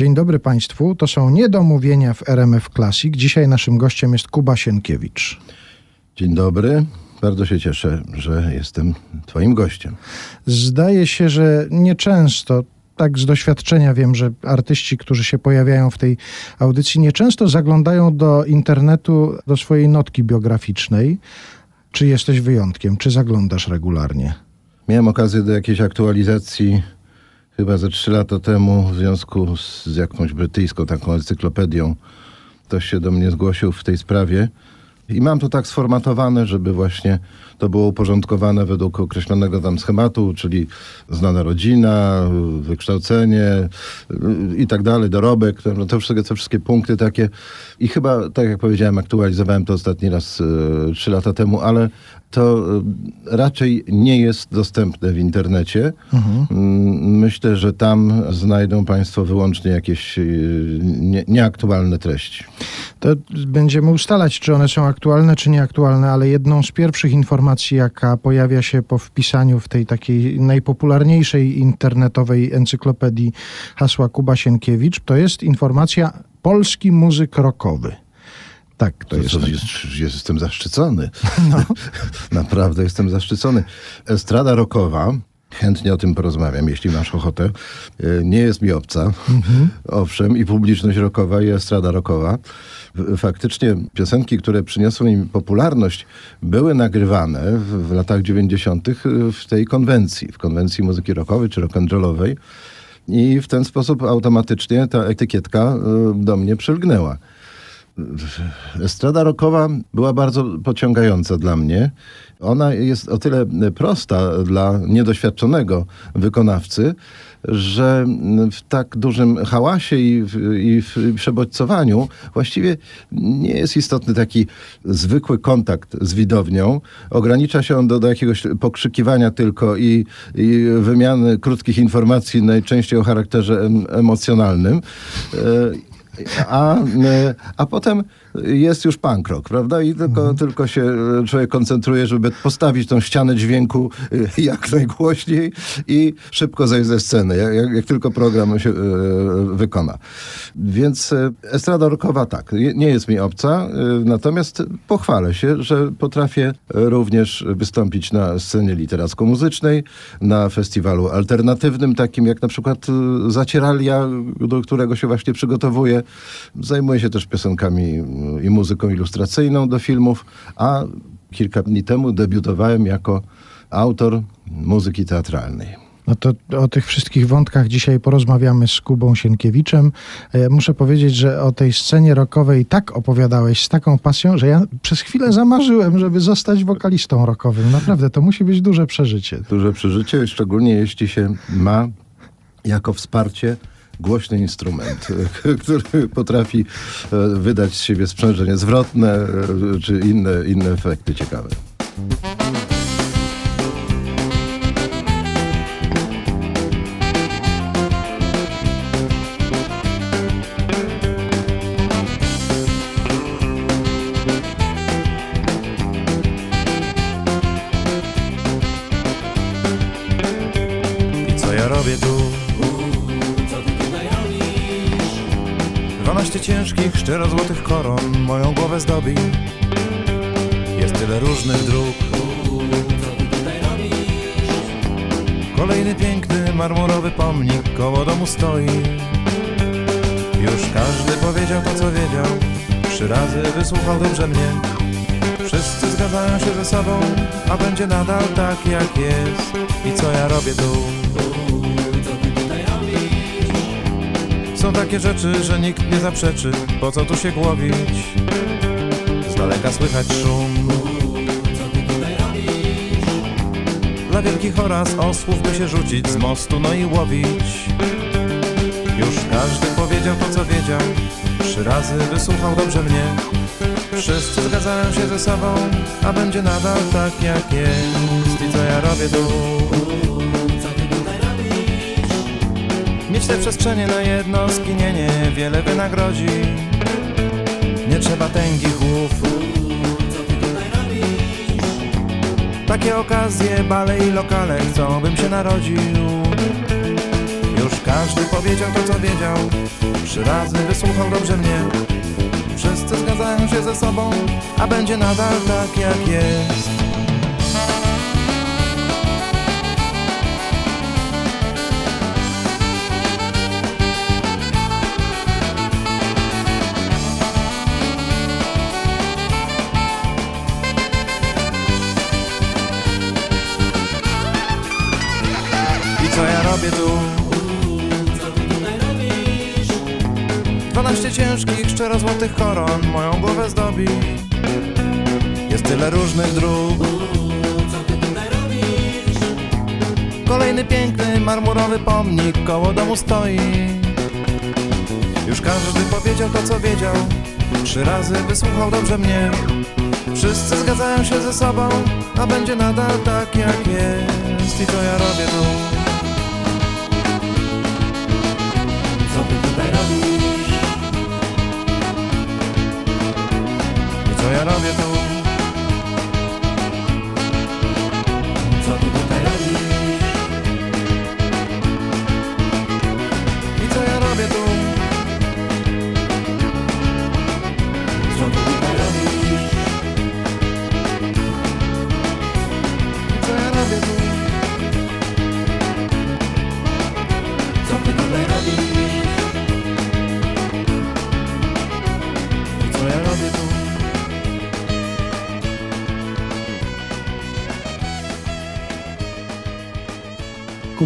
Dzień dobry Państwu. To są niedomówienia w RMF Classic. Dzisiaj naszym gościem jest Kuba Sienkiewicz. Dzień dobry. Bardzo się cieszę, że jestem Twoim gościem. Zdaje się, że nieczęsto, tak z doświadczenia wiem, że artyści, którzy się pojawiają w tej audycji, nieczęsto zaglądają do internetu, do swojej notki biograficznej. Czy jesteś wyjątkiem? Czy zaglądasz regularnie? Miałem okazję do jakiejś aktualizacji chyba ze trzy lata temu w związku z, z jakąś brytyjską taką encyklopedią. Ktoś się do mnie zgłosił w tej sprawie. I mam to tak sformatowane, żeby właśnie to było uporządkowane według określonego tam schematu, czyli znana rodzina, wykształcenie i tak dalej, dorobek, to, to wszystkie, te wszystkie punkty takie. I chyba, tak jak powiedziałem, aktualizowałem to ostatni raz e, trzy lata temu, ale to e, raczej nie jest dostępne w internecie. Mhm. Myślę, że tam znajdą Państwo wyłącznie jakieś e, nie, nieaktualne treści. To będziemy ustalać, czy one są aktualne, czy nieaktualne, ale jedną z pierwszych informacji, jaka pojawia się po wpisaniu w tej takiej najpopularniejszej internetowej encyklopedii hasła Kuba Sienkiewicz, to jest informacja polski muzyk rockowy. Tak, to, to jest. jest. Jestem zaszczycony. No. Naprawdę jestem zaszczycony. Estrada rockowa Chętnie o tym porozmawiam, jeśli masz ochotę. E, nie jest mi obca, mhm. owszem, i publiczność rokowa, i estrada rokowa. Faktycznie piosenki, które przyniosły im popularność, były nagrywane w, latach 90. w tej konwencji, w konwencji muzyki rockowej czy rock'n'rollowej. I w ten sposób automatycznie ta etykietka e, do mnie przylgnęła. Estrada rockowa była bardzo pociągająca dla mnie. Ona jest o tyle prosta dla niedoświadczonego wykonawcy, że w tak dużym hałasie i w, i w przebodźcowaniu właściwie nie jest istotny taki zwykły kontakt z widownią. Ogranicza się on do, do jakiegoś pokrzykiwania tylko i, i wymiany krótkich informacji, najczęściej o charakterze emocjonalnym. A, e, a potem jest już punk rock, prawda? I tylko, mhm. tylko się e, człowiek koncentruje, żeby postawić tą ścianę dźwięku e, jak najgłośniej i szybko zejść ze sceny, jak, jak tylko program się e, wykona. Więc estrada rockowa tak, nie jest mi obca, natomiast pochwalę się, że potrafię również wystąpić na scenie literacko-muzycznej, na festiwalu alternatywnym, takim jak na przykład Zacieralia, do którego się właśnie przygotowuję. Zajmuję się też piosenkami i muzyką ilustracyjną do filmów, a kilka dni temu debiutowałem jako autor muzyki teatralnej. No to o tych wszystkich wątkach dzisiaj porozmawiamy z Kubą Sienkiewiczem. E, muszę powiedzieć, że o tej scenie rockowej tak opowiadałeś z taką pasją, że ja przez chwilę zamarzyłem, żeby zostać wokalistą rockowym. Naprawdę, to musi być duże przeżycie. Duże przeżycie, szczególnie jeśli się ma jako wsparcie głośny instrument, który potrafi e, wydać z siebie sprzężenie zwrotne e, czy inne, inne efekty ciekawe. Ciężkich, szczero-złotych koron moją głowę zdobi. Jest tyle różnych dróg. Kolejny piękny, marmurowy pomnik koło domu stoi. Już każdy powiedział to, co wiedział. Trzy razy wysłuchał dobrze mnie. Wszyscy zgadzają się ze sobą, a będzie nadal tak jak jest. I co ja robię tu? Są takie rzeczy, że nikt nie zaprzeczy. Po co tu się głowić? Z daleka słychać szum. Dla wielkich oraz osłów by się rzucić z mostu No i łowić. Już każdy powiedział to co wiedział. Trzy razy wysłuchał dobrze mnie. Wszyscy zgadzają się ze sobą A będzie nadal tak jak jest. I co ja robię tu? Mieć te przestrzenie na jedno skinienie. Wiele wynagrodzi. Nie trzeba tęgich głów. Takie okazje, bale i lokale. Chcą bym się narodził? Już każdy powiedział to co wiedział. Trzy razy wysłuchał dobrze mnie. Wszyscy zgadzają się ze sobą A będzie nadal tak jak jest co ja robię tu? Dwanaście ciężkich, szczerozłotych koron moją głowę zdobi. Jest tyle różnych dróg. Kolejny piękny, marmurowy pomnik koło domu stoi. Już każdy powiedział to, co wiedział. Trzy razy wysłuchał dobrze mnie. Wszyscy zgadzają się ze sobą A będzie nadal tak, jak jest. I co ja robię tu?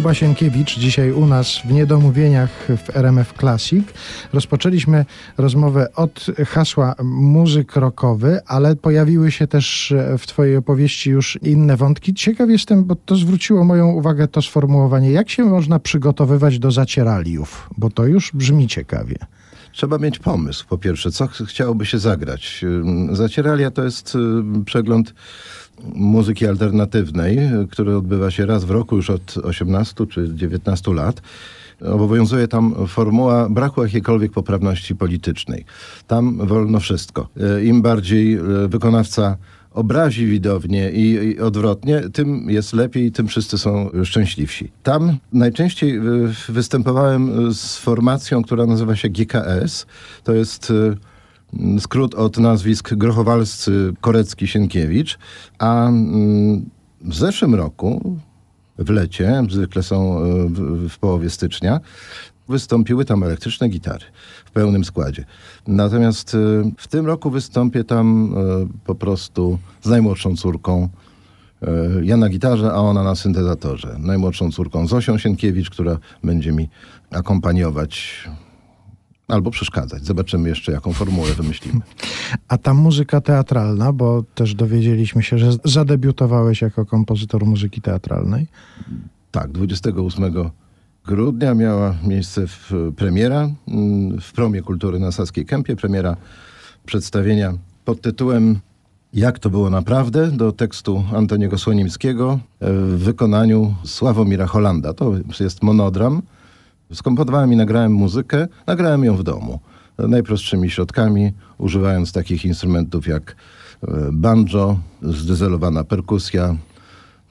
Kuba Sienkiewicz dzisiaj u nas w Niedomówieniach w RMF Classic. Rozpoczęliśmy rozmowę od hasła muzyk rockowy, ale pojawiły się też w twojej opowieści już inne wątki. Ciekaw jestem, bo to zwróciło moją uwagę to sformułowanie. Jak się można przygotowywać do zacieraliów? Bo to już brzmi ciekawie. Trzeba mieć pomysł, po pierwsze, co ch- chciałoby się zagrać. Zacieralia to jest ym, przegląd muzyki alternatywnej, który odbywa się raz w roku już od 18 czy 19 lat. Obowiązuje tam formuła braku jakiejkolwiek poprawności politycznej. Tam wolno wszystko. Y, Im bardziej y, wykonawca obrazi widownię i, i odwrotnie, tym jest lepiej, tym wszyscy są szczęśliwsi. Tam najczęściej y, występowałem z formacją, która nazywa się GKS. To jest skrót od nazwisk Grochowalscy, Korecki, Sienkiewicz. A mm, w zeszłym roku, w lecie, zwykle są y, w, w połowie stycznia, wystąpiły tam elektryczne gitary w pełnym składzie. Natomiast y, w tym roku wystąpię tam y, po prostu z najmłodszą córką. Ja na gitarze, a ona na syntezatorze. Najmłodszą córką Zosią Sienkiewicz, która będzie mi akompaniować albo przeszkadzać. Zobaczymy jeszcze, jaką formułę wymyślimy. A ta muzyka teatralna, bo też dowiedzieliśmy się, że zadebiutowałeś jako kompozytor muzyki teatralnej. Tak, 28 grudnia miała miejsce w, premiera mm, w Promie Kultury na Saskiej Kępie. Premiera przedstawienia pod tytułem Jak to było naprawdę do tekstu Antoniego Słonimskiego w wykonaniu Sławomira Holanda. To jest monodram. Skomponowałem i nagrałem muzykę. Nagrałem ją w domu. Najprostszymi środkami, używając takich instrumentów jak e, banjo, zdezelowana perkusja,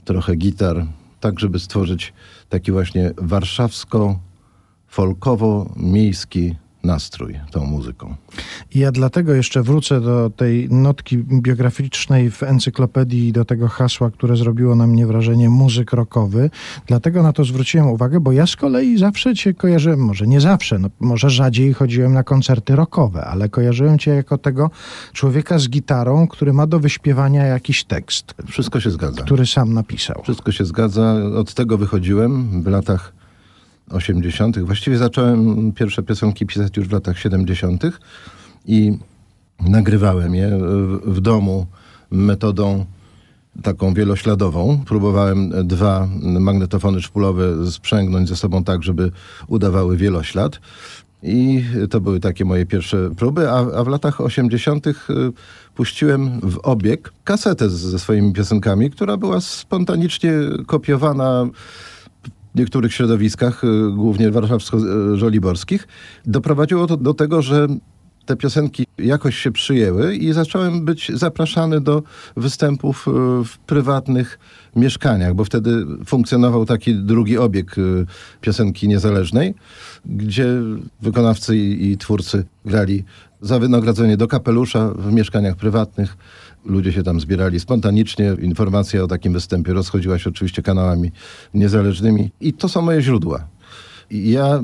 trochę gitar, tak żeby stworzyć taki właśnie warszawsko-folkowo-miejski nastrój tą muzyką. Ja dlatego jeszcze wrócę do tej notki biograficznej w encyklopedii i do tego hasła, które zrobiło na mnie wrażenie muzyk rockowy. Dlatego na to zwróciłem uwagę, bo ja z kolei zawsze cię kojarzyłem, może nie zawsze, no, może rzadziej chodziłem na koncerty rockowe, ale kojarzyłem cię jako tego człowieka z gitarą, który ma do wyśpiewania jakiś tekst, Wszystko się zgadza. który sam napisał. Wszystko się zgadza. Od tego wychodziłem w latach 80. Właściwie zacząłem pierwsze piosenki pisać już w latach 70. i nagrywałem je w, domu metodą taką wielośladową. Próbowałem dwa magnetofony szpulowe sprzęgnąć ze sobą tak, żeby udawały wieloślad. I to były takie moje pierwsze próby, a, a w latach 80. y, puściłem w obieg kasetę ze swoimi piosenkami, która była spontanicznie kopiowana niektórych środowiskach, y, głównie warszawsko-żoliborskich. Doprowadziło to do tego, że te piosenki jakoś się przyjęły i zacząłem być zapraszany do występów e, w prywatnych mieszkaniach, bo wtedy funkcjonował taki drugi obieg e, piosenki niezależnej, gdzie wykonawcy i twórcy grali za wynagrodzenie do kapelusza w mieszkaniach prywatnych. Ludzie się tam zbierali spontanicznie. Informacja o takim występie rozchodziła się oczywiście kanałami niezależnymi. I to są moje źródła. I ja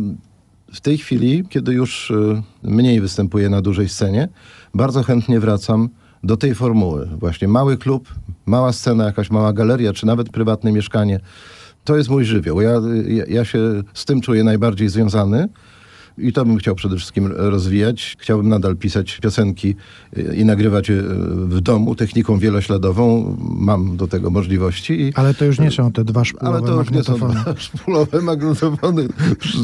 w tej chwili, kiedy już y, mniej występuję na dużej scenie, bardzo chętnie wracam do tej formuły. Właśnie mały klub, mała scena, jakaś mała galeria, czy nawet prywatne mieszkanie. To jest mój żywioł. Ja, ja, ja się z tym czuję najbardziej związany. I to bym chciał przede wszystkim rozwijać. Chciałbym nadal pisać piosenki y, i nagrywać je w domu techniką wielośladową. Mam do tego możliwości. I Ale to już nie są te dwa szpulowe ale to już nie są magnetofony. dwa szpulowe magnetofony,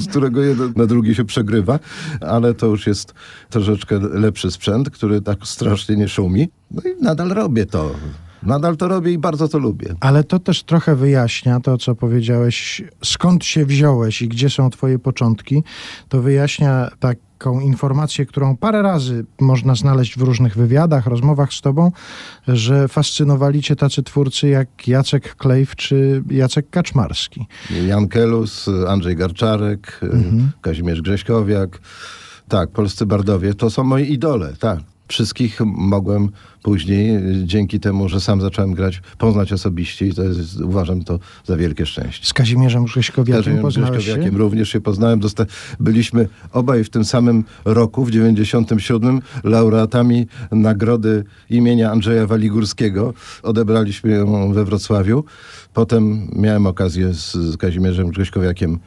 z którego jeden na drugi się przegrywa, ale to już jest troszeczkę lepszy sprzęt, który tak strasznie nie szumi. No i nadal robię to. Nadal to robię i bardzo to lubię. Ale to też trochę wyjaśnia to, co powiedziałeś, skąd się wziąłeś i gdzie są twoje początki. To wyjaśnia taką informację, którą parę razy można znaleźć w różnych wywiadach, rozmowach z tobą, że fascynowali cię tacy twórcy jak Jacek Klejw czy Jacek Kaczmarski. Jan Kelus, Andrzej Garczarek, Kazimierz Grześkowiak. Tak, polscy bardowie to są moi idole, tak. Wszystkich mogłem później, dzięki temu, że sam zacząłem grać, poznać osobiście i to jest, uważam to za wielkie szczęście. Z Kazimierzem Grześkowiakiem Kazimierzem poznałeś się? Również się poznałem. Dosta- byliśmy obaj w tym samym roku, w 97, laureatami nagrody imienia Andrzeja Waligórskiego. Odebraliśmy ją we Wrocławiu. Potem miałem okazję z, z Kazimierzem Grześkowiakiem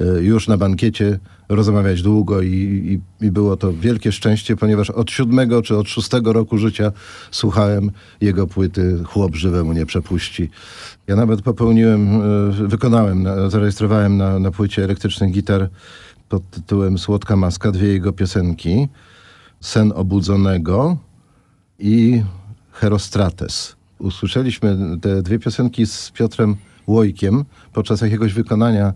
e, już na bankiecie rozmawiać długo i, i, i było to wielkie szczęście, ponieważ od siódmego czy od szóstego roku życia słuchałem jego płyty Chłop żywemu nie przepuści. Ja nawet popełniłem, e, wykonałem, na- zarejestrowałem na, na płycie elektrycznych gitar pod tytułem Słodka Maska dwie jego piosenki. Sen obudzonego i Herostrates. Usłyszeliśmy te dwie piosenki z Piotrem Łojkiem podczas jakiegoś wykonania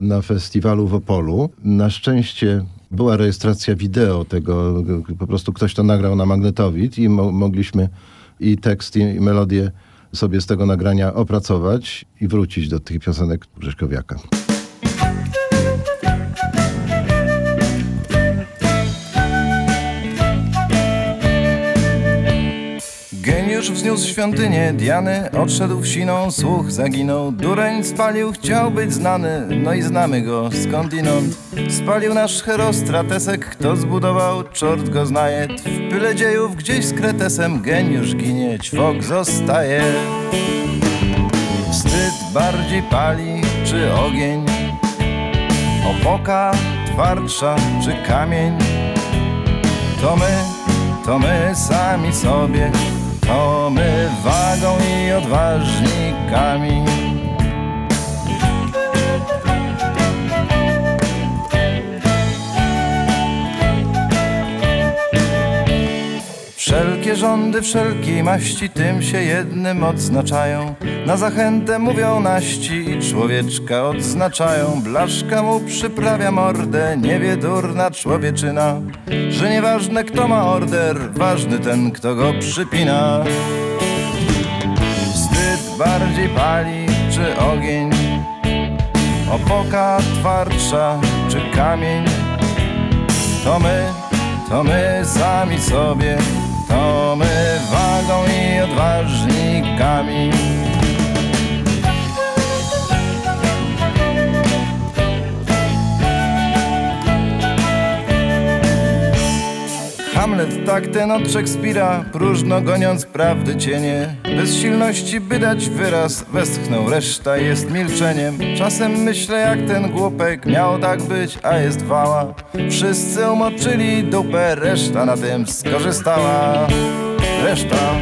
na festiwalu w Opolu. Na szczęście była rejestracja wideo tego, po prostu ktoś to nagrał na magnetowid i mo- mogliśmy i tekst, i, melodię sobie z tego nagrania opracować i wrócić do tych piosenek Grześkowiaka. Geniusz wzniósł świątynię Diany, odszedł w siną, słuch zaginął. Dureń spalił, chciał być znany, no i znamy go skądinąd. Spalił nasz herostratesek, kto zbudował, czort go znaje. W pyle dziejów gdzieś z kretesem geniusz ginie, ćwok zostaje. Wstyd bardziej pali, czy ogień? Opoka twardsza, czy kamień? To my, to my sami sobie, to my wagą i odważnikami. Wszelkie rządy wszelkiej maści tym się jednym odznaczają. Na zachętę mówią naści i człowieczka odznaczają. Blaszka mu przyprawia mordę, nie wie durna człowieczyna, że nieważne kto ma order, ważny ten kto go przypina. Wstyd bardziej pali czy ogień, opoka twardsza czy kamień. To my, to my sami sobie, to wagą i odważnikami. Hamlet tak ten od Szekspira, próżno goniąc prawdy cienie. Bez silności by dać wyraz, westchnął, reszta jest milczeniem. Czasem myślę jak ten głupek, miał tak być, a jest wała. Wszyscy umoczyli dupę, reszta na tym skorzystała. Reszta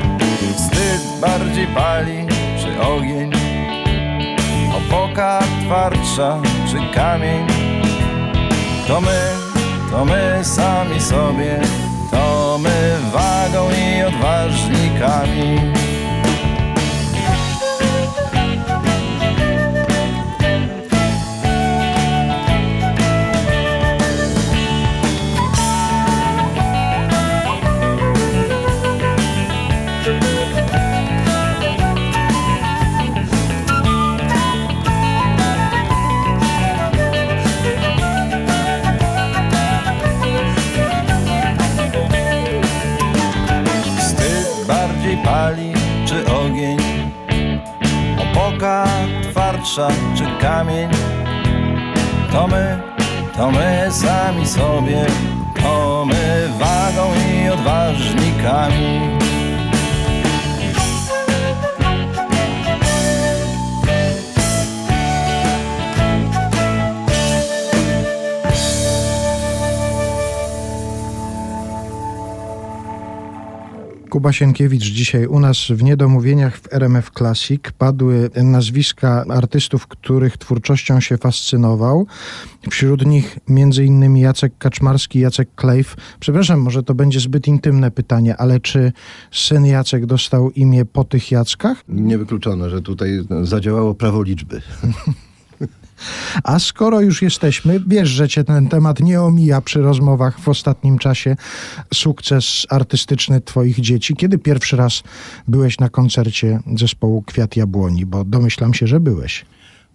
wstyd bardziej pali, czy ogień? Opoka twardsza, czy kamień? To my, to my sami sobie, to my wagą i odważnikami. pali czy ogień. Opoka twardsza czy kamień. To my, to my sami sobie To my wagą i odważnikami. Kuba Sienkiewicz dzisiaj u nas w Niedomówieniach w RMF Classic. Padły nazwiska artystów, których twórczością się fascynował. Wśród nich między innymi Jacek Kaczmarski, Jacek Klejf. Przepraszam, może to będzie zbyt intymne pytanie, ale czy syn Jacek dostał imię po tych Jackach? Niewykluczone, że tutaj zadziałało prawo liczby. A skoro już jesteśmy, wiesz, że cię ten temat nie omija przy rozmowach w ostatnim czasie. Sukces artystyczny twoich dzieci. Kiedy pierwszy raz byłeś na koncercie zespołu Kwiat Jabłoni? Bo domyślam się, że byłeś.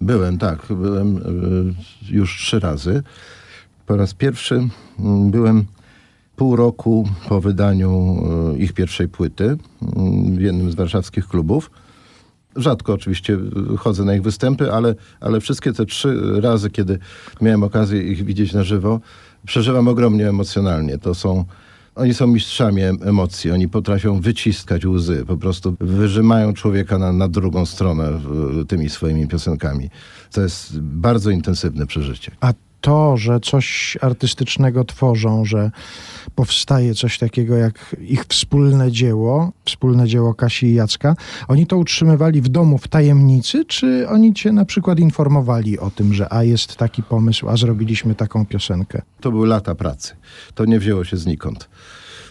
Byłem, tak. Byłem y, już trzy razy. Po raz pierwszy byłem pół roku po wydaniu y, ich pierwszej płyty w jednym z warszawskich klubów. Rzadko oczywiście chodzę na ich występy, ale, ale wszystkie te trzy razy, kiedy miałem okazję ich widzieć na żywo, przeżywam ogromnie emocjonalnie. To są, oni są mistrzami em- emocji, oni potrafią wyciskać łzy, po prostu wyżymają człowieka na, na drugą stronę tymi swoimi piosenkami. To jest bardzo intensywne przeżycie. A to, że coś artystycznego tworzą, że powstaje coś takiego jak ich wspólne dzieło, wspólne dzieło Kasi i Jacka, oni to utrzymywali w domu w tajemnicy, czy oni cię na przykład informowali o tym, że a jest taki pomysł, a zrobiliśmy taką piosenkę? To były lata pracy. To nie wzięło się znikąd.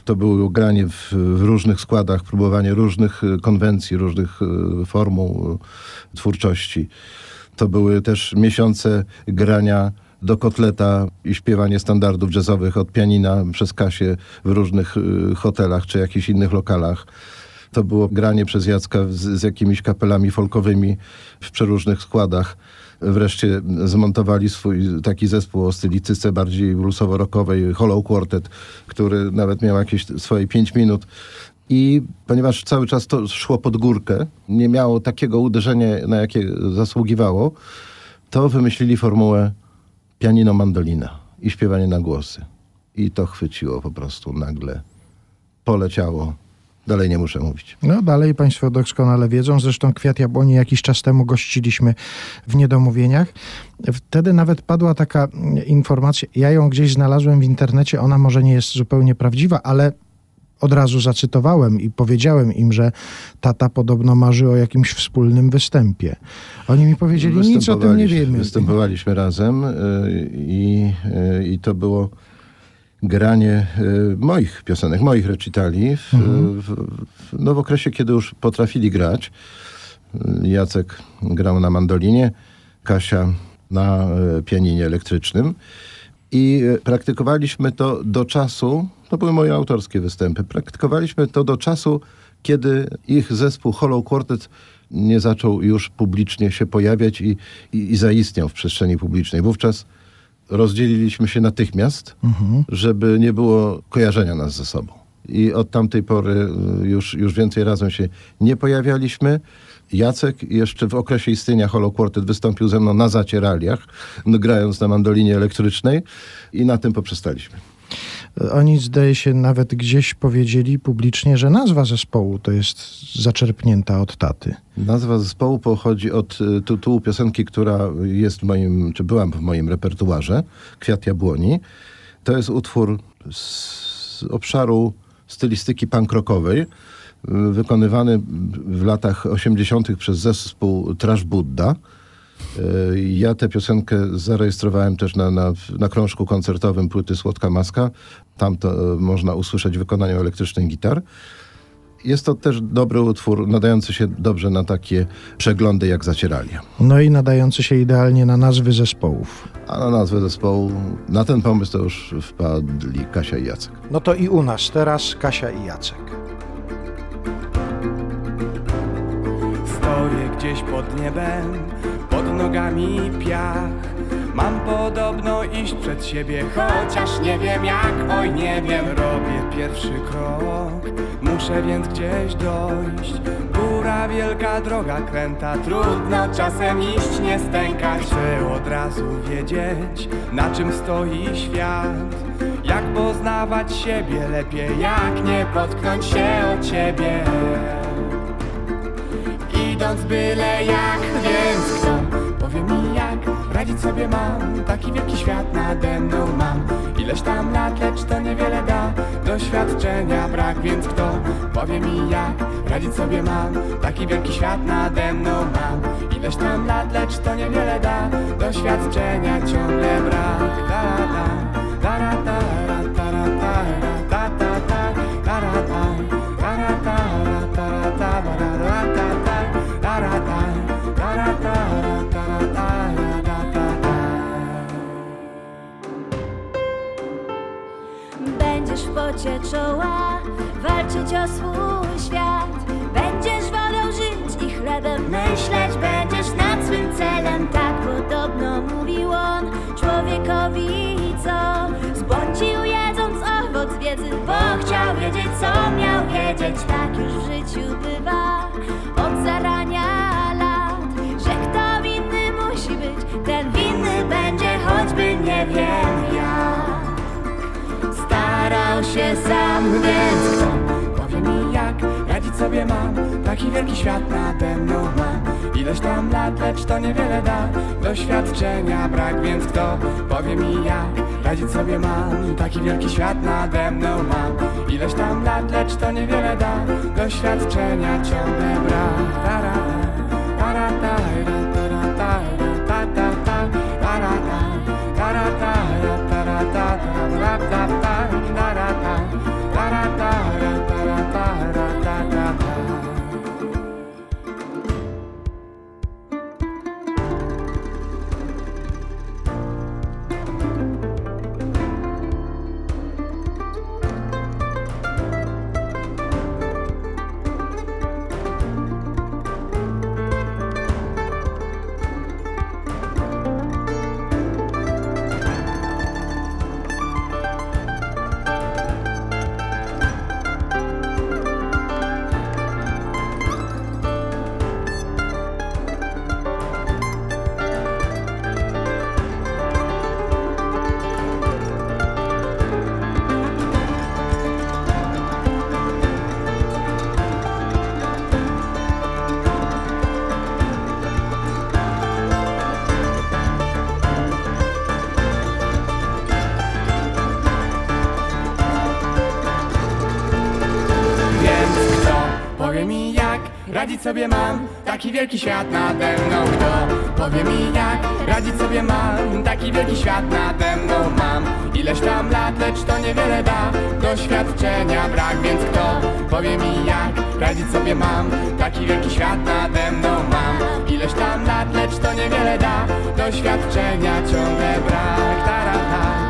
To było granie w, w różnych składach, próbowanie różnych y, konwencji, różnych y, formuł y, twórczości. To były też miesiące grania do kotleta i śpiewanie standardów jazzowych od pianina przez Kasię w różnych y, hotelach czy jakichś innych lokalach. To było granie przez Jacka z, z jakimiś kapelami folkowymi w przeróżnych składach. Wreszcie zmontowali swój taki zespół o stylistyce bardziej bluesowo-rockowej, Hollow Quartet, który nawet miał jakieś swoje pięć minut. I ponieważ cały czas to szło pod górkę, nie miało takiego uderzenia, na jakie zasługiwało, to wymyślili formułę pianino-mandolina i śpiewanie na głosy. I to chwyciło po prostu nagle. Poleciało. Dalej nie muszę mówić. No dalej Państwo doskonale wiedzą. Zresztą Kwiat Jabłoni jakiś czas temu gościliśmy w Niedomówieniach. Wtedy nawet padła taka informacja, ja ją gdzieś znalazłem w internecie, ona może nie jest zupełnie prawdziwa, ale od razu zacytowałem i powiedziałem im, że tata podobno marzy o jakimś wspólnym występie. Oni mi powiedzieli, nic o tym nie wiemy. Występowaliśmy razem y, i, y, i to było granie y, moich piosenek, moich recitali w, Mhm. w, w, no w okresie, kiedy już potrafili grać. Jacek grał na mandolinie, Kasia na pianinie elektrycznym. I y, praktykowaliśmy to do czasu, to były moje autorskie występy, praktykowaliśmy to do czasu, kiedy ich zespół Hollow Quartet nie zaczął już publicznie się pojawiać i, i, i zaistniał w przestrzeni publicznej. Wówczas rozdzieliliśmy się natychmiast, żeby nie było kojarzenia nas ze sobą. I od tamtej pory y, już, już więcej razem się nie pojawialiśmy. Jacek jeszcze w okresie istnienia Hollow Quartet wystąpił ze mną na zacieraliach, grając na mandolinie elektrycznej i na tym poprzestaliśmy. Oni zdaje się nawet gdzieś powiedzieli publicznie, że nazwa zespołu to jest zaczerpnięta od taty. Nazwa zespołu pochodzi od y, tytułu piosenki, która jest w moim, czy była w moim repertuarze, Kwiat Jabłoni. To jest utwór z obszaru stylistyki punk rockowej, wykonywany w latach 80. przez zespół Trash Buddha. Y, Ja tę piosenkę zarejestrowałem też na, na, na krążku koncertowym płyty Słodka Maska. Tam to y, można usłyszeć w wykonaniu elektrycznych gitar. Jest to też dobry utwór, nadający się dobrze na takie przeglądy jak Zacieralia. No i nadający się idealnie na nazwy zespołów. A na nazwę zespołu, na ten pomysł to już wpadli Kasia i Jacek. No to i u nas teraz Kasia i Jacek. Gdzieś pod niebem, pod nogami piach. Mam podobno iść przed siebie, chociaż nie wiem jak, oj nie wiem Robię pierwszy krok, muszę więc gdzieś dojść. Góra wielka, droga kręta, trudno czasem iść, nie stękać. Chcę od razu wiedzieć, na czym stoi świat. Jak poznawać siebie lepiej, jak nie potknąć się o ciebie Idąc byle jak, więc kto powie mi jak Radzić sobie mam, taki wielki świat nade mną mam Ileś tam lat, lecz to niewiele da Doświadczenia brak, więc kto powie mi jak Radzić sobie mam, taki wielki świat nade mną mam Ileś tam lat, lecz to niewiele da Doświadczenia ciągle brak da, da, da, da, da, da, da, da, da, da, da, da, da, da. Pocie czoła. Walczyć o swój świat. Będziesz wodą żyć i chlebem myśleć. Będziesz nad swym celem, tak podobno mówił on Człowiekowi co zbłądził jedząc owoc wiedzy Bo chciał wiedzieć co miał wiedzieć. Tak już w życiu bywa od zarania lat Że kto winny musi być, ten winny będzie choćby nie wiem Starał się sam, więc kto Powie mi jak radzić sobie mam? Taki wielki świat nade mną mam Ileś tam lat, lecz to niewiele da. Doświadczenia brak, więc kto? Powie mi jak Radzić sobie mam? Taki wielki świat nade mną mam Ileś tam lat, lecz to niewiele da. Doświadczenia ciągle brak sobie mam Taki wielki świat nade mną Kto powie mi jak radzić sobie mam Taki wielki świat nade mną mam. Ileś tam lat, lecz to niewiele da Doświadczenia brak, więc kto powie mi jak radzić sobie mam Taki wielki świat nade mną mam. Ileś tam lat, lecz to niewiele da Doświadczenia ciągle brak tarata,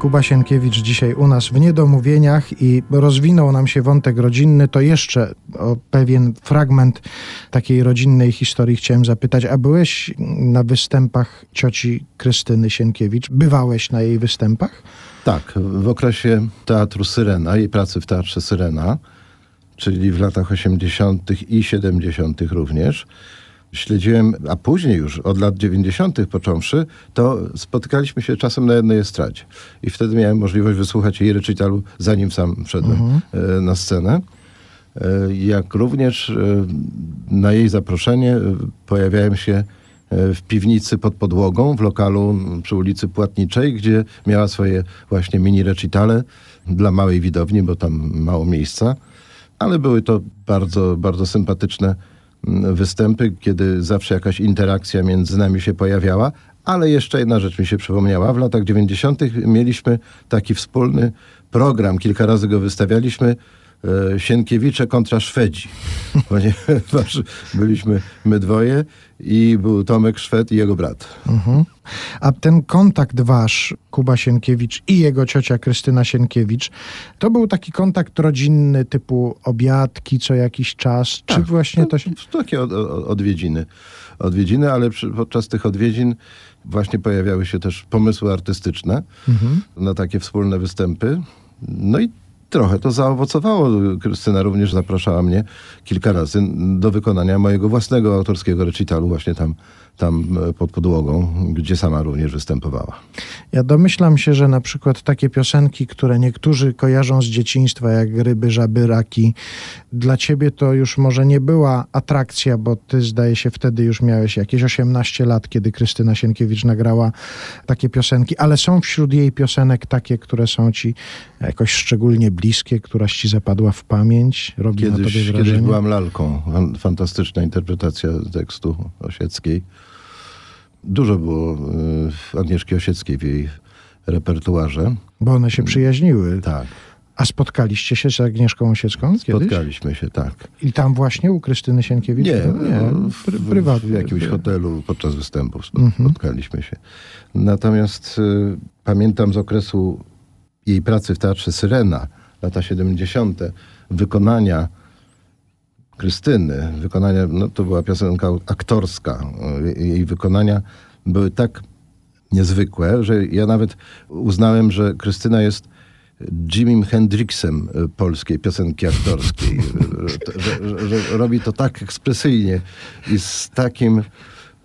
Kuba Sienkiewicz dzisiaj u nas w Niedomówieniach i rozwinął nam się wątek rodzinny, to jeszcze o pewien fragment takiej rodzinnej historii chciałem zapytać. A byłeś na występach cioci Krystyny Sienkiewicz? Bywałeś na jej występach? Tak, w okresie teatru Syrena, jej pracy w teatrze Syrena, czyli w latach 80. i 70. również. Śledziłem, a później już od lat 90. począwszy, to spotykaliśmy się czasem na jednej estradzie. I wtedy miałem możliwość wysłuchać jej recitalu, zanim sam wszedłem e, na scenę. E, Jak również e, na jej zaproszenie pojawiałem się w piwnicy pod podłogą, w lokalu przy ulicy Płatniczej, gdzie miała swoje właśnie mini recitale dla małej widowni, bo tam mało miejsca. Ale były to bardzo, bardzo sympatyczne występy, kiedy zawsze jakaś interakcja między nami się pojawiała. Ale jeszcze jedna rzecz mi się przypomniała. W latach 90. mieliśmy taki wspólny program, kilka razy go wystawialiśmy Sienkiewicze kontra Szwedzi. Ponieważ byliśmy my dwoje i był Tomek Szwed i jego brat. Mhm. A ten kontakt wasz, Kuba Sienkiewicz i jego ciocia Krystyna Sienkiewicz, to był taki kontakt rodzinny typu obiadki co jakiś czas? Czy Tak. właśnie to się... Takie od, od, odwiedziny. Odwiedziny, ale przy, podczas tych odwiedzin właśnie pojawiały się też pomysły artystyczne Mhm. na takie wspólne występy. No i trochę to zaowocowało. Krystyna również zapraszała mnie kilka razy do wykonania mojego własnego autorskiego recitalu właśnie tam, tam e, pod podłogą, gdzie sama również występowała. Ja domyślam się, że na przykład takie piosenki, które niektórzy kojarzą z dzieciństwa, jak ryby, żaby, raki, dla ciebie to już może nie była atrakcja, bo ty zdaje się wtedy już miałeś jakieś 18 lat, kiedy Krystyna Sienkiewicz nagrała takie piosenki, ale są wśród jej piosenek takie, które są ci jakoś szczególnie bliskie, któraś ci zapadła w pamięć, robi na tobie Kiedyś, wrażenie? kiedyś byłam lalką. Fan- Fantastyczna interpretacja tekstu Osieckiej. Dużo było y, Agnieszki Osieckiej w jej repertuarze. Bo one się przyjaźniły. Tak, A spotkaliście się z Agnieszką Osiecką kiedyś? spotkaliśmy się, tak. I tam właśnie u Krystyny Sienkiewicz? Nie, nie no, w, pry, w, prywatnie. w jakimś hotelu podczas występów Mhm. spotkaliśmy się. Natomiast y, pamiętam z okresu jej pracy w Teatrze Syrena, lata 70., wykonania Krystyny, wykonania, no to była piosenka aktorska, y, jej wykonania były tak niezwykłe, że ja nawet uznałem, że Krystyna jest Jimim Hendrixem polskiej piosenki aktorskiej. Y, że, że, że robi to tak ekspresyjnie i z takim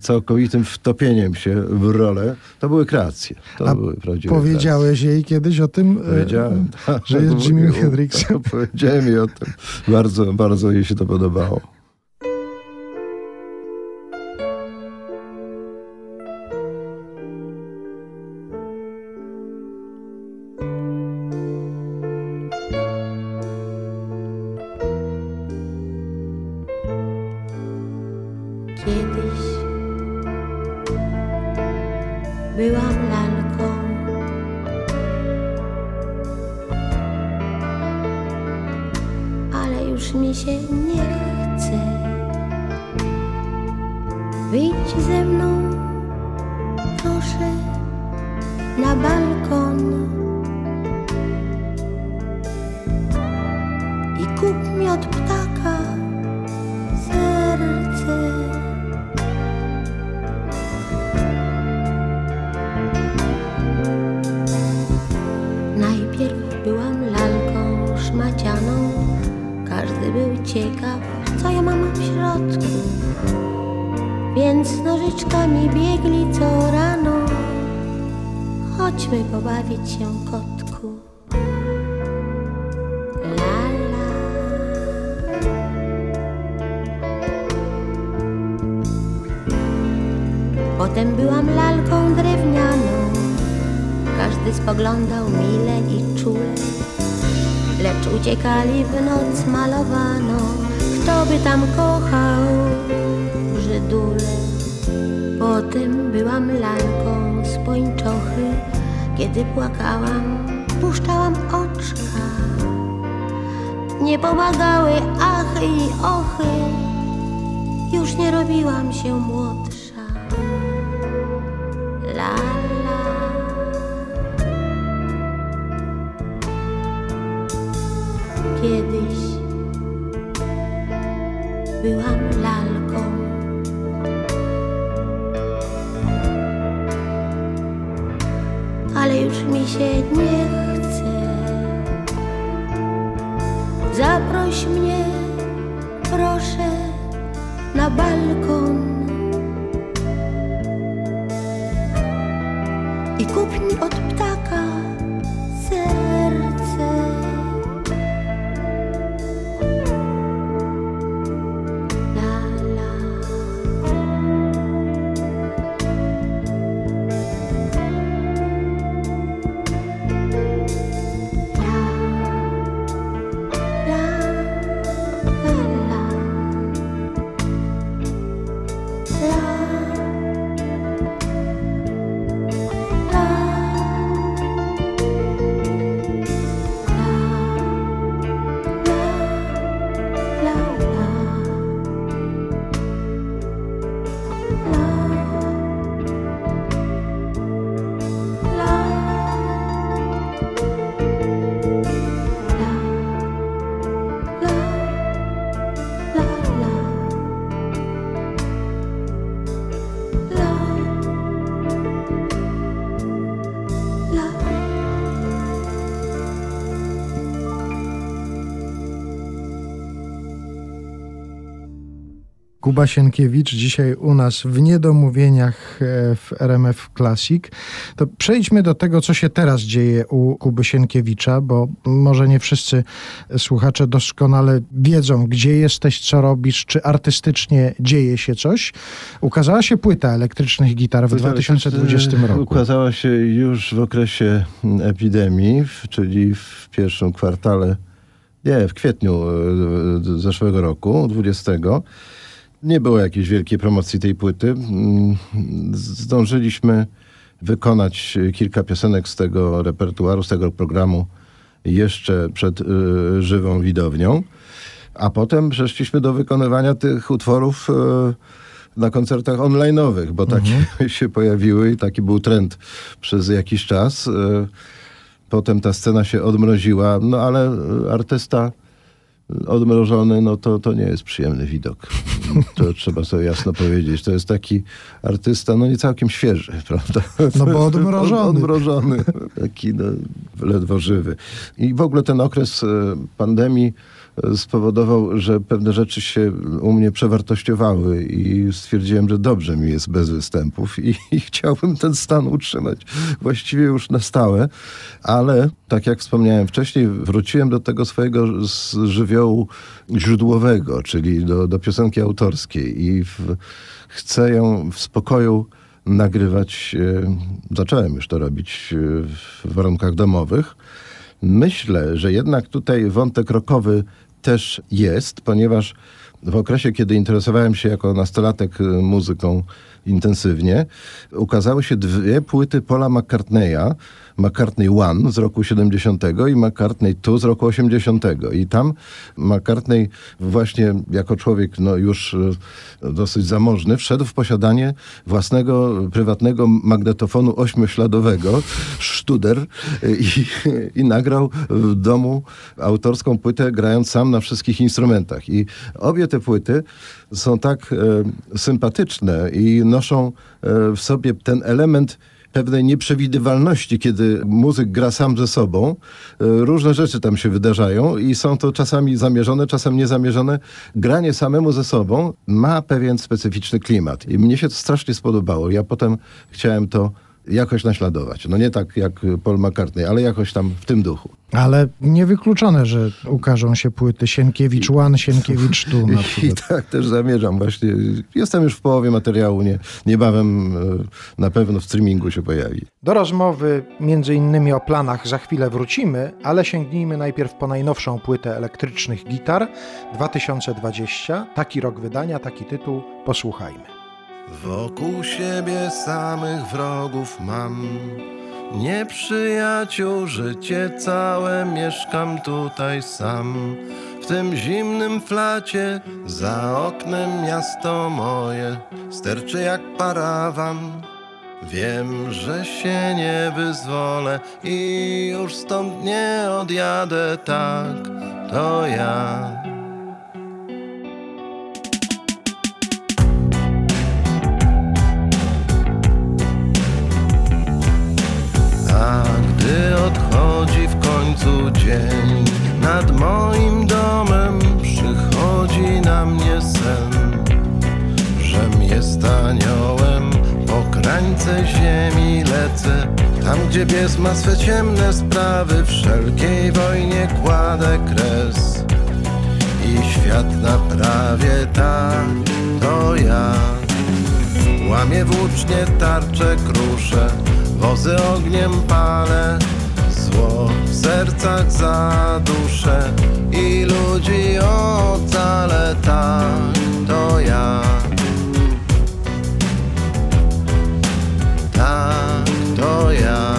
całkowitym wtopieniem się w rolę. To były kreacje. To A były prawdziwe Powiedziałeś jej kiedyś o tym, kreacje. e, Powiedziałem. że jest Jimmy Hendrixem? Powiedziałem jej o tym. Bardzo, bardzo jej się to podobało. Się kotku. Lala. Potem byłam lalką drewnianą, każdy spoglądał mile i czule, lecz uciekali w noc malowano. Kto by tam kochał Żydule? Potem byłam lalką z pończochy, kiedy płakałam, puszczałam oczka. Nie pomagały achy i ochy, już nie robiłam się młodsza. La la. Kiedyś byłam Kuba Sienkiewicz dzisiaj u nas w Niedomówieniach e, w RMF Classic. To przejdźmy do tego, co się teraz dzieje u Kuby Sienkiewicza, bo może nie wszyscy słuchacze doskonale wiedzą, gdzie jesteś, co robisz, czy artystycznie dzieje się coś. Ukazała się płyta elektrycznych gitar w 2020 roku. Ukazała się już w okresie epidemii, czyli w pierwszym kwartale, nie, w kwietniu e, zeszłego roku, 20. Nie było jakiejś wielkiej promocji tej płyty. Mm, Zdążyliśmy wykonać kilka piosenek z tego repertuaru, z tego programu jeszcze przed e, żywą widownią. A potem przeszliśmy do wykonywania tych utworów e, na koncertach online'owych, bo takie się pojawiły i taki był trend przez jakiś czas. E, Potem ta scena się odmroziła, no ale e, artysta odmrożony, no to, to nie jest przyjemny widok. To trzeba sobie jasno powiedzieć. To jest taki artysta, no nie całkiem świeży, prawda? No bo odmrożony. Odmrożony, taki no, ledwo żywy. I w ogóle ten okres e, pandemii e, spowodował, że pewne rzeczy się u mnie przewartościowały i stwierdziłem, że dobrze mi jest bez występów i, i chciałbym ten stan utrzymać właściwie już na stałe, ale tak jak wspomniałem wcześniej, wróciłem do tego swojego z żywiołu źródłowego, czyli do, do piosenki autorskiej i w, chcę ją w spokoju nagrywać. e, Zacząłem już to robić e, w warunkach domowych. Myślę, że jednak tutaj wątek rokowy też jest, ponieważ w okresie, kiedy interesowałem się jako nastolatek e, muzyką intensywnie, ukazały się dwie płyty Paula McCartneya, McCartney One z roku 70 i McCartney Two z roku 80. I tam McCartney właśnie jako człowiek no, już e, dosyć zamożny wszedł w posiadanie własnego prywatnego magnetofonu ośmiośladowego Studer e, i, i nagrał w domu autorską płytę grając sam na wszystkich instrumentach. I obie te płyty są tak e, sympatyczne i noszą e, w sobie ten element pewnej nieprzewidywalności, kiedy muzyk gra sam ze sobą. E, Różne rzeczy tam się wydarzają i są to czasami zamierzone, czasem niezamierzone. Granie samemu ze sobą ma pewien specyficzny klimat i mnie się to strasznie spodobało. Ja potem chciałem to jakoś naśladować. No nie tak jak Paul McCartney, ale jakoś tam w tym duchu. Ale niewykluczone, że ukażą się płyty Sienkiewicz One, Sienkiewicz Tu na I tak też zamierzam właśnie. Jestem już w połowie materiału, nie, niebawem e, na pewno w streamingu się pojawi. Do rozmowy między innymi o planach za chwilę wrócimy, ale sięgnijmy najpierw po najnowszą płytę elektrycznych gitar 2020. Taki rok wydania, taki tytuł. Posłuchajmy. Wokół siebie samych wrogów mam. Nieprzyjaciół, życie całe, mieszkam tutaj sam. W tym zimnym flacie, za oknem miasto moje, sterczy jak parawan. Wiem, że się nie wyzwolę i już stąd nie odjadę, tak, to ja. A gdy odchodzi w końcu dzień. Nad moim domem przychodzi na mnie sen Żem jest aniołem. Po krańce ziemi lecę Tam gdzie pies ma swe ciemne sprawy. Wszelkiej wojnie kładę kres I świat naprawię tak To ja. Łamię włócznie, tarcze kruszę, wozy ogniem palę, zło w sercach zaduszę i ludzi ocalę, tak to ja. Tak to ja.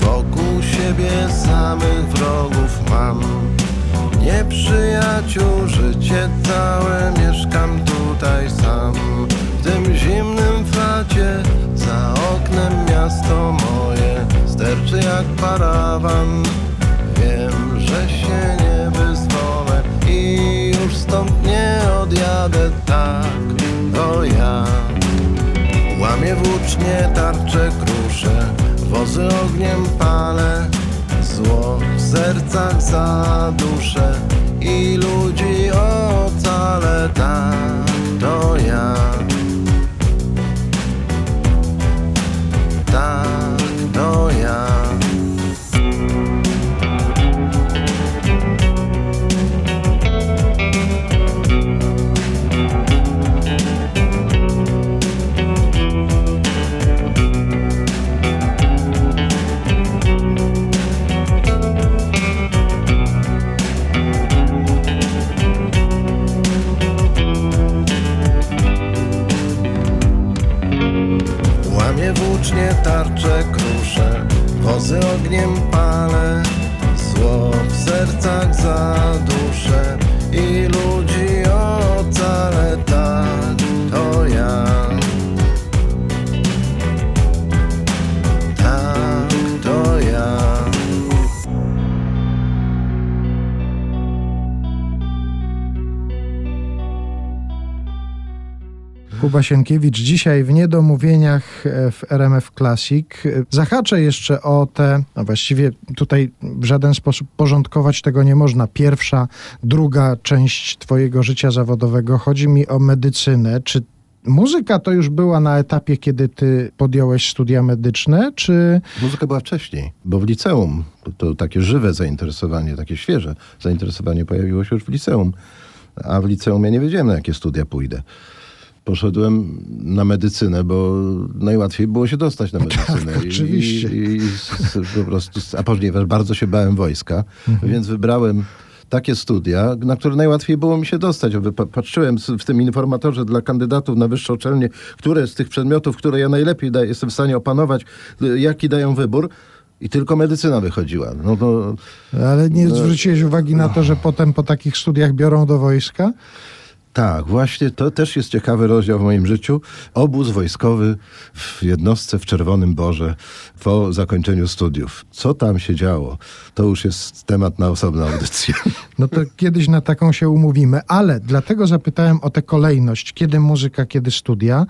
Wokół siebie samych wrogów mam. Nieprzyjaciół, życie całe, mieszkam tutaj sam. W tym zimnym flacie, za oknem miasto moje, sterczy jak parawan. Wiem, że się nie wyzwolę i już stąd nie odjadę, tak, to ja. Łamię włócznie, tarcze kruszę, wozy ogniem palę, zło w sercach zaduszę i ludzi ocalę, tak, to to ja. Łamie włócznie tarcze krusze, wozy ogniem Kuba Sienkiewicz dzisiaj w Niedomówieniach e, w RMF Classic. E, Zahaczę jeszcze o te, no właściwie tutaj w żaden sposób porządkować tego nie można. Pierwsza, druga część twojego życia zawodowego. Chodzi mi o medycynę. Czy muzyka to już była na etapie, kiedy ty podjąłeś studia medyczne, czy... Muzyka była wcześniej, bo w liceum to, takie żywe zainteresowanie, takie świeże zainteresowanie pojawiło się już w liceum. A w liceum ja nie wiedziałem, na jakie studia pójdę. Poszedłem na medycynę, bo najłatwiej było się dostać na medycynę. I- oczywiście. I, i po prostu, a ponieważ bardzo się bałem wojska, więc wybrałem takie studia, na które najłatwiej było mi się dostać. Patrzyłem w tym informatorze dla kandydatów na wyższe uczelnie, które z tych przedmiotów, które ja najlepiej da, jestem w stanie opanować, y, jaki dają wybór. I tylko medycyna wychodziła. No to Ale nie zwróciłeś uwagi na to, że potem po takich studiach biorą do wojska? Tak, właśnie to też jest ciekawy rozdział w moim życiu. Obóz wojskowy w jednostce w Czerwonym Borze po zakończeniu studiów. Co tam się działo? To już jest temat na osobną audycję. No to kiedyś na taką się umówimy, ale dlatego zapytałem o tę kolejność, kiedy muzyka, kiedy studia,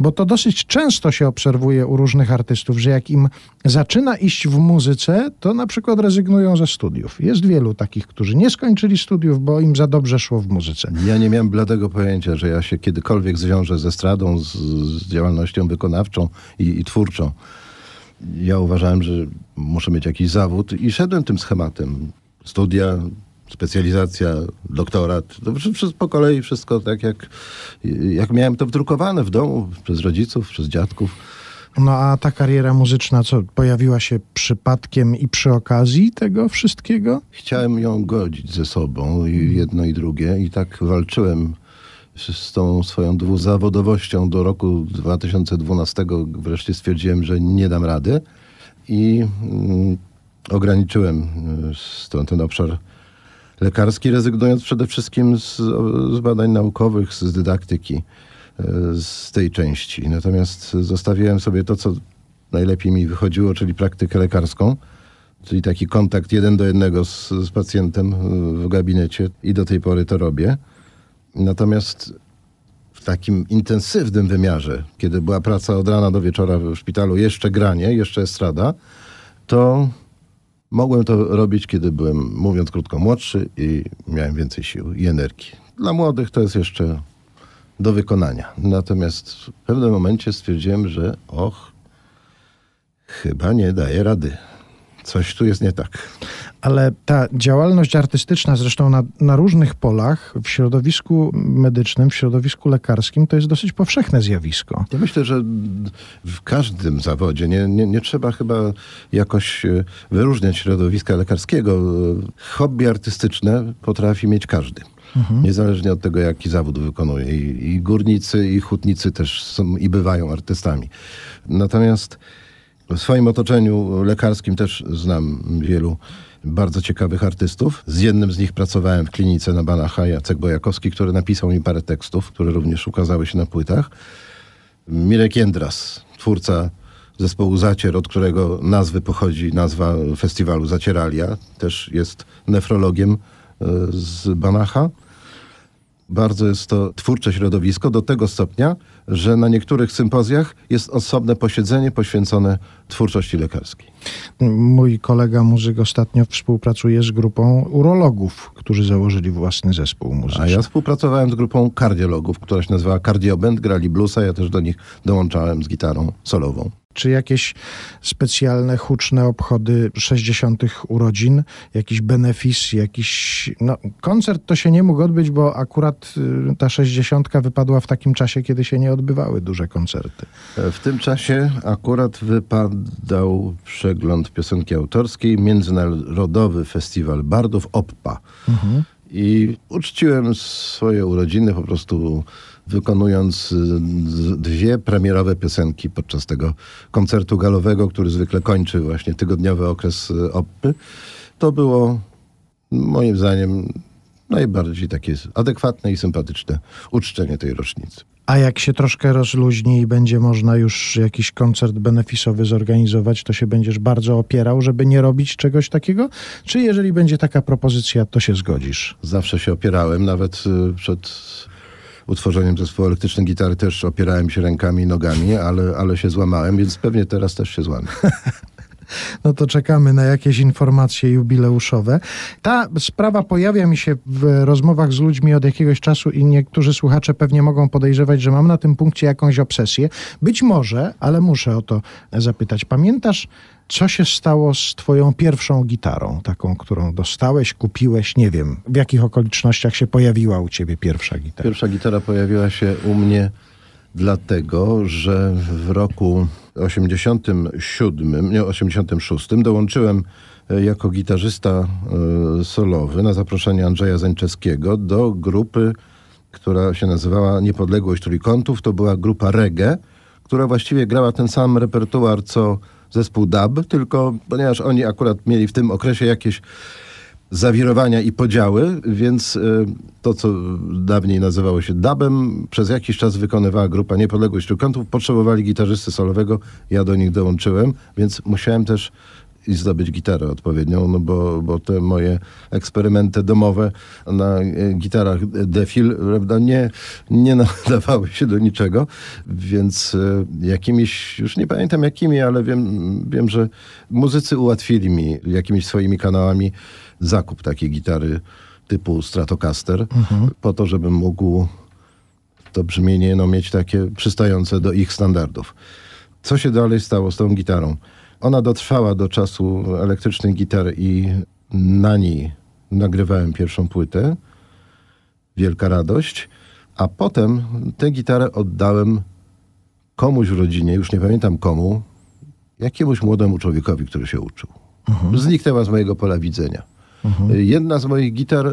bo to dosyć często się obserwuje u różnych artystów, że jak im zaczyna iść w muzyce, to na przykład rezygnują ze studiów. Jest wielu takich, którzy nie skończyli studiów, bo im za dobrze szło w muzyce. Ja nie miałem bladego pojęcia, że ja się kiedykolwiek zwiążę ze stradą, z, z działalnością wykonawczą i, i twórczą. Ja uważałem, że muszę mieć jakiś zawód i szedłem tym schematem. Studia, specjalizacja, doktorat, to wszystko po kolei, wszystko tak jak, jak miałem to wdrukowane w domu przez rodziców, przez dziadków. No a ta kariera muzyczna, co pojawiła się przypadkiem i przy okazji tego wszystkiego? Chciałem ją godzić ze sobą, i jedno i drugie, i tak walczyłem z tą swoją dwuzawodowością do roku 2012. Wreszcie stwierdziłem, że nie dam rady i mm, ograniczyłem y, ten, ten obszar lekarski, rezygnując przede wszystkim z, z badań naukowych, z dydaktyki, y, z tej części. Natomiast zostawiłem sobie to, co najlepiej mi wychodziło, czyli praktykę lekarską czyli taki kontakt jeden do jednego z, z pacjentem y, w gabinecie i do tej pory to robię. Natomiast w takim intensywnym wymiarze, kiedy była praca od rana do wieczora w szpitalu, jeszcze granie, jeszcze estrada, to mogłem to robić, kiedy byłem, mówiąc krótko, młodszy i miałem więcej sił i energii. Dla młodych to jest jeszcze do wykonania. Natomiast w pewnym momencie stwierdziłem, że och, chyba nie daję rady. Coś tu jest nie tak. Ale ta działalność artystyczna, zresztą na, na różnych polach, w środowisku medycznym, w środowisku lekarskim, to jest dosyć powszechne zjawisko. Ja myślę, że w każdym zawodzie nie, nie, nie trzeba chyba jakoś e, wyróżniać środowiska lekarskiego. Hobby artystyczne potrafi mieć każdy. Niezależnie od tego, jaki zawód wykonuje. I, I górnicy, i hutnicy też są i bywają artystami. Natomiast w swoim otoczeniu lekarskim też znam wielu bardzo ciekawych artystów. Z jednym z nich pracowałem w klinice na Banacha, Jacek Bojakowski, który napisał mi parę tekstów, które również ukazały się na płytach. Mirek Jędras, twórca zespołu Zacier, od którego nazwy pochodzi nazwa festiwalu Zacieralia, też jest nefrologiem e, z Banacha. Bardzo jest to twórcze środowisko do tego stopnia, że na niektórych sympozjach jest osobne posiedzenie poświęcone twórczości lekarskiej. Mój kolega muzyk ostatnio współpracuje z grupą urologów, którzy założyli własny zespół muzyczny. A ja współpracowałem z grupą kardiologów, która się nazywała Cardioband, grali bluesa, ja też do nich dołączałem z gitarą solową. Czy jakieś specjalne, huczne obchody 60. urodzin, jakiś benefis, jakiś. No, koncert to się nie mógł odbyć, bo akurat y, ta 60. wypadła w takim czasie, kiedy się nie odbywały duże koncerty. W tym czasie akurat wypadał przegląd piosenki autorskiej, Międzynarodowy Festiwal Bardów OPPA. I uczciłem swoje urodziny po prostu wykonując y, dwie premierowe piosenki podczas tego koncertu galowego, który zwykle kończy właśnie tygodniowy okres y, OPPy. To było moim zdaniem najbardziej takie adekwatne i sympatyczne uczczenie tej rocznicy. A jak się troszkę rozluźni i będzie można już jakiś koncert benefisowy zorganizować, to się będziesz bardzo opierał, żeby nie robić czegoś takiego? Czy jeżeli będzie taka propozycja, to się zgodzisz? zawsze się opierałem, nawet y, przed utworzeniem zespołu elektrycznej gitary też opierałem się rękami i nogami, ale, ale się złamałem, więc pewnie teraz też się złamię. No to czekamy na jakieś informacje jubileuszowe. Ta sprawa pojawia mi się w rozmowach z ludźmi od jakiegoś czasu i niektórzy słuchacze pewnie mogą podejrzewać, że mam na tym punkcie jakąś obsesję. Być może, ale muszę o to zapytać. Pamiętasz, co się stało z twoją pierwszą gitarą, taką, którą dostałeś, kupiłeś, nie wiem, w jakich okolicznościach się pojawiła u ciebie pierwsza gitara? Pierwsza gitara pojawiła się u mnie dlatego, że w roku 87, nie 86 dołączyłem e, jako gitarzysta e, solowy na zaproszenie Andrzeja Zańczewskiego do grupy, która się nazywała Niepodległość Trójkątów. To była grupa reggae, która właściwie grała ten sam repertuar co zespół dub, tylko ponieważ oni akurat mieli w tym okresie jakieś zawirowania i podziały, więc y, to, co dawniej nazywało się dubem, przez jakiś czas wykonywała grupa Niepodległość Trójkątów. Potrzebowali gitarzysty solowego, ja do nich dołączyłem, więc musiałem też i zdobyć gitarę odpowiednią, no bo, bo te moje eksperymenty domowe na e, gitarach Defil prawda, nie, nie nadawały się do niczego, więc e, jakimiś, już nie pamiętam jakimi, ale wiem, wiem, że muzycy ułatwili mi jakimiś swoimi kanałami zakup takiej gitary typu Stratocaster, po to, żebym mógł to brzmienie no, mieć takie przystające do ich standardów. Co się dalej stało z tą gitarą? Ona dotrwała do czasu elektrycznej gitary i na niej nagrywałem pierwszą płytę. Wielka radość. A potem tę gitarę oddałem komuś w rodzinie, już nie pamiętam komu, jakiemuś młodemu człowiekowi, który się uczył. Zniknęła z mojego pola widzenia. Jedna z moich gitar, e,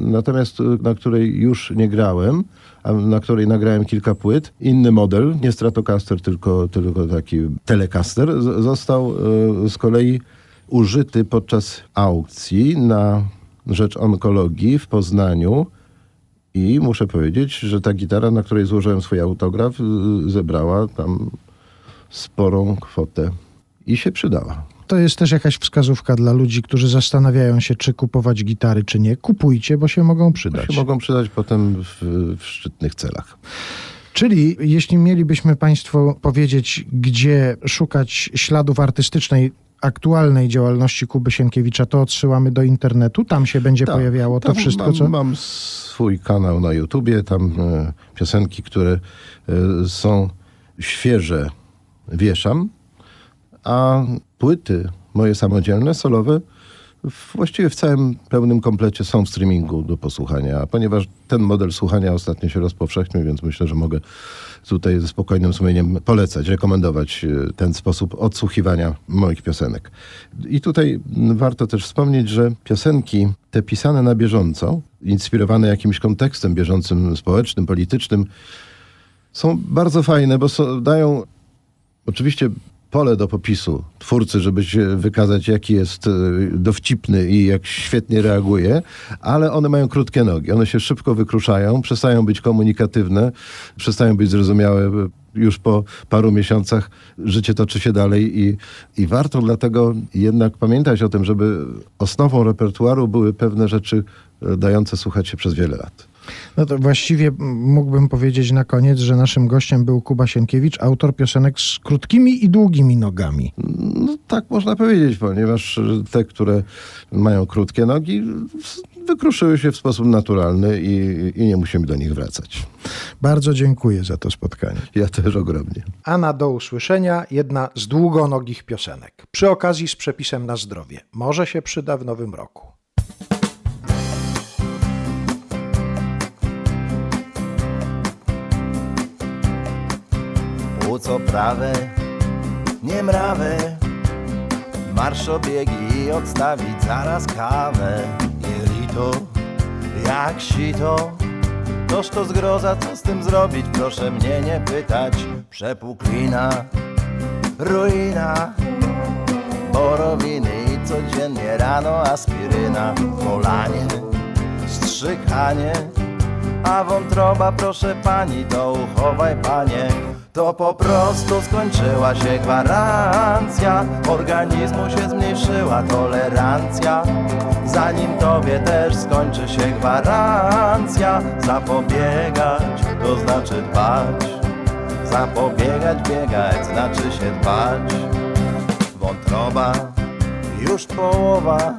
natomiast e, na której już nie grałem, a na której nagrałem kilka płyt, inny model, nie Stratocaster, tylko, tylko taki Telecaster, został e, z kolei użyty podczas aukcji na rzecz onkologii w Poznaniu. I muszę powiedzieć, że ta gitara, na której złożyłem swój autograf, y, zebrała tam sporą kwotę i się przydała. To jest też jakaś wskazówka dla ludzi, którzy zastanawiają się, czy kupować gitary, czy nie. Kupujcie, bo się mogą przydać. Się mogą przydać potem w, w szczytnych celach. Czyli jeśli mielibyśmy Państwu powiedzieć, gdzie szukać śladów artystycznej aktualnej działalności Kuby Sienkiewicza, to odsyłamy do internetu. Tam się będzie Tak, pojawiało to wszystko, mam, co... Mam swój kanał na YouTubie, tam e, piosenki, które e, są świeże, wieszam, a płyty moje samodzielne, solowe, właściwie w całym pełnym komplecie są w streamingu do posłuchania. Ponieważ ten model słuchania ostatnio się rozpowszechnił, więc myślę, że mogę tutaj ze spokojnym sumieniem polecać, rekomendować e, ten sposób odsłuchiwania moich piosenek. I tutaj warto też wspomnieć, że piosenki te pisane na bieżąco, inspirowane jakimś kontekstem bieżącym, społecznym, politycznym, są bardzo fajne, bo so, dają oczywiście pole do popisu twórcy, żeby się wykazać, jaki jest e, dowcipny i jak świetnie reaguje, ale one mają krótkie nogi. One się szybko wykruszają, przestają być komunikatywne, przestają być zrozumiałe. Już po paru miesiącach życie toczy się dalej i, i warto dlatego jednak pamiętać o tym, żeby osnową repertuaru były pewne rzeczy e, dające słuchać się przez wiele lat. No to właściwie mógłbym powiedzieć na koniec, że naszym gościem był Kuba Sienkiewicz, autor piosenek z krótkimi i długimi nogami. No tak można powiedzieć, ponieważ te, które mają krótkie nogi, wykruszyły się w sposób naturalny i, i nie musimy do nich wracać. Bardzo dziękuję za to spotkanie. Ja też ogromnie. A na do usłyszenia jedna z długonogich piosenek. Przy okazji z przepisem na zdrowie. Może się przyda w nowym roku. Płuco prawe, nie mrawe Marsz obiegi i odstawić zaraz kawę. Jelito, jak sito. Toż to zgroza, co z tym zrobić? Proszę mnie nie pytać. Przepuklina, ruina. Borowiny i codziennie rano aspiryna. Polanie, strzykanie a wątroba, proszę pani, to uchowaj panie. To po prostu skończyła się gwarancja. Organizmu się zmniejszyła tolerancja. Zanim tobie też skończy się gwarancja. Zapobiegać, to znaczy dbać. Zapobiegać, biegać, znaczy się dbać. Wątroba, już połowa.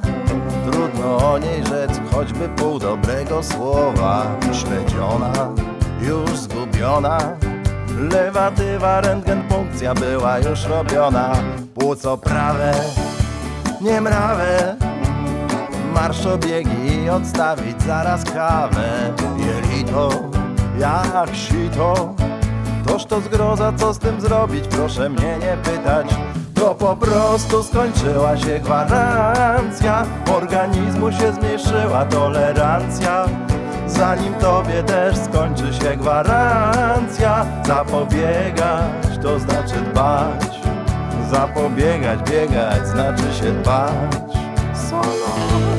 Trudno o niej rzec, choćby pół dobrego słowa. Śledziona, już zgubiona. Lewatywa, rentgen, punkcja była już robiona. Płuco prawe, nie mrawe. Marsz obiegi odstawić zaraz kawę Jelito, jak sito. Toż to zgroza, co z tym zrobić? Proszę mnie nie pytać To po prostu skończyła się gwarancja. Organizmu się zmniejszyła tolerancja. Zanim tobie też skończy się gwarancja. Zapobiegać, to znaczy dbać. Zapobiegać, biegać, znaczy się dbać. Solo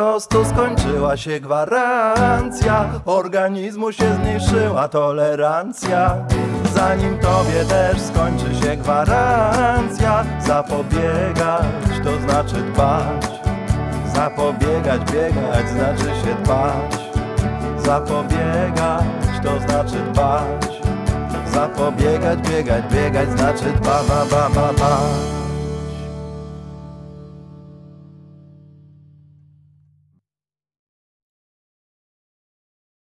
prostu skończyła się gwarancja. Organizmu się zmniejszyła tolerancja. Zanim tobie też skończy się gwarancja. Zapobiegać to znaczy dbać. Zapobiegać, biegać znaczy się dbać. Zapobiegać to znaczy dbać. Zapobiegać, biegać, biegać znaczy dba, ba, ba, ba, ba.